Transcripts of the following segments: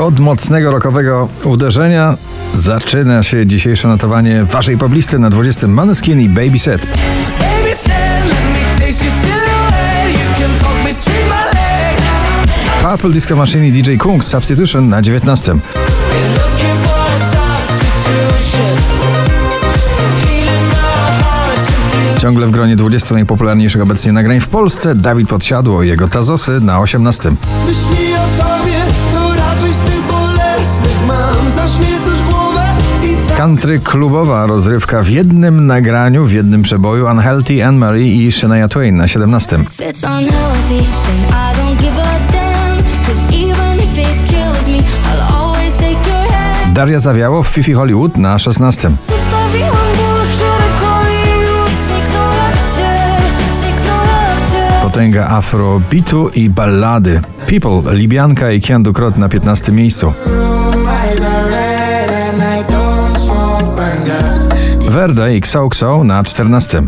Od mocnego rokowego uderzenia zaczyna się dzisiejsze notowanie waszej poblisty na 20 Maneskin i Baby Set. Baby said, let me taste your silhouette. You can talk between my legs. Purple Disco Machine i DJ Kung Substitution na 19. Been looking for a substitution. Healing my heart's confusion. Ciągle w gronie 20 najpopularniejszych obecnie nagrań w Polsce Dawid Podsiadło i jego Tazosy na 18. Myśli o Country klubowa rozrywka w jednym nagraniu, w jednym przeboju Unhealthy, Anne Marie i Shania Twain na 17. If it's unhealthy, then I don't give a damn. Cause even if it kills me, I'll always take your hand. Daria Zawiało w Fifi Hollywood na 16. Zostawiłam ból wczoraj w Hollywood. Zniknął jak cień, zniknął jak cień. Potęga afrobeatu i ballady. People, Libianka i Kian Dukrot na 15 miejscu. Verda i Ksał Ksał na 14.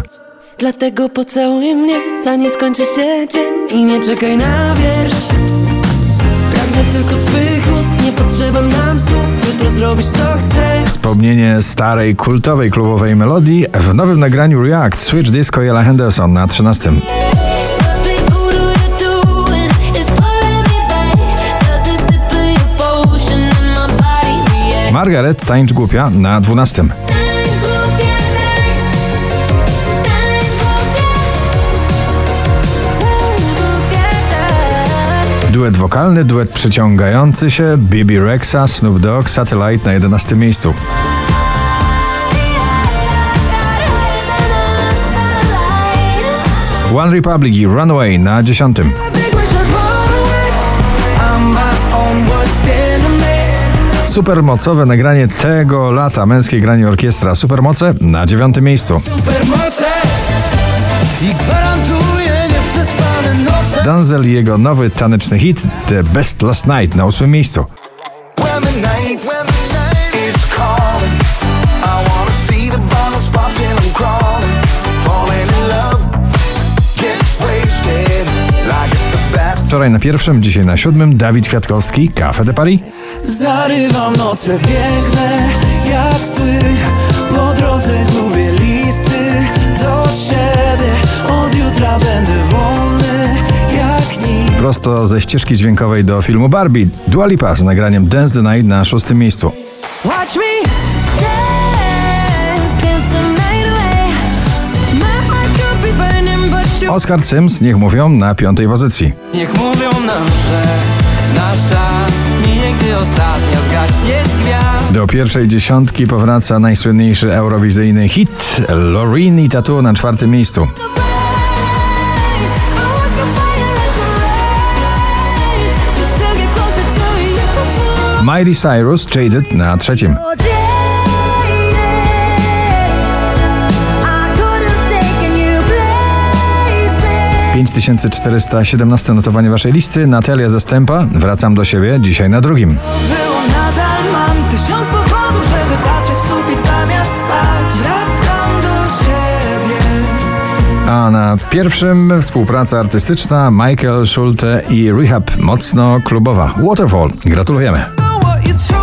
Dlatego pocałuj mnie, zanim skończy się dzień I nie czekaj na wiersz Pragnę tylko twych ust, nie potrzeba nam słów Jutro zrobisz co chcesz Wspomnienie starej, kultowej klubowej melodii w nowym nagraniu React Switch Disco i Ella Henderson na 13. Something voodoo you're doing is pulling me back. Just a sip of your potion and my body reacts. Margaret Tańcz Głupia na 12. Duet wokalny, duet przyciągający się Bibi Rexa, Snoop Dogg, Satellite na 11 miejscu. One Republic i Runaway na 10. I think we should run away I'm my own worst enemy Supermocowe nagranie tego lata, męskie granie orkiestra Supermoce na 9 miejscu. Supermoce Danzel i jego nowy taneczny hit The Best Last Night na 8 miejscu. Wczoraj na pierwszym, dzisiaj na siódmym Dawid Kwiatkowski, Café de Paris. Zarywam noce piękne jak sły Po drodze gubię Prosto ze ścieżki dźwiękowej do filmu Barbie, Dua Lipa z nagraniem Dance the Night na szóstym miejscu. Oscar Sims, niech mówią, na piątej pozycji. Niech mówią nam, że nasza zminie, gdy ostatnia zgaśnie z gwiazd Do pierwszej dziesiątki powraca najsłynniejszy eurowizyjny hit Loreen i Tattoo na czwartym miejscu. Miley Cyrus, Jaded na trzecim. Places. 5417 notowanie waszej listy. Natalia Zastępa, Wracam do siebie, dzisiaj na drugim. Było nadal mam tysiąc powodów, żeby patrzeć w sufit zamiast spać Wracam do siebie A na pierwszym współpraca artystyczna Michael Schulte i Rehab, mocno klubowa. Waterfall, gratulujemy. you true.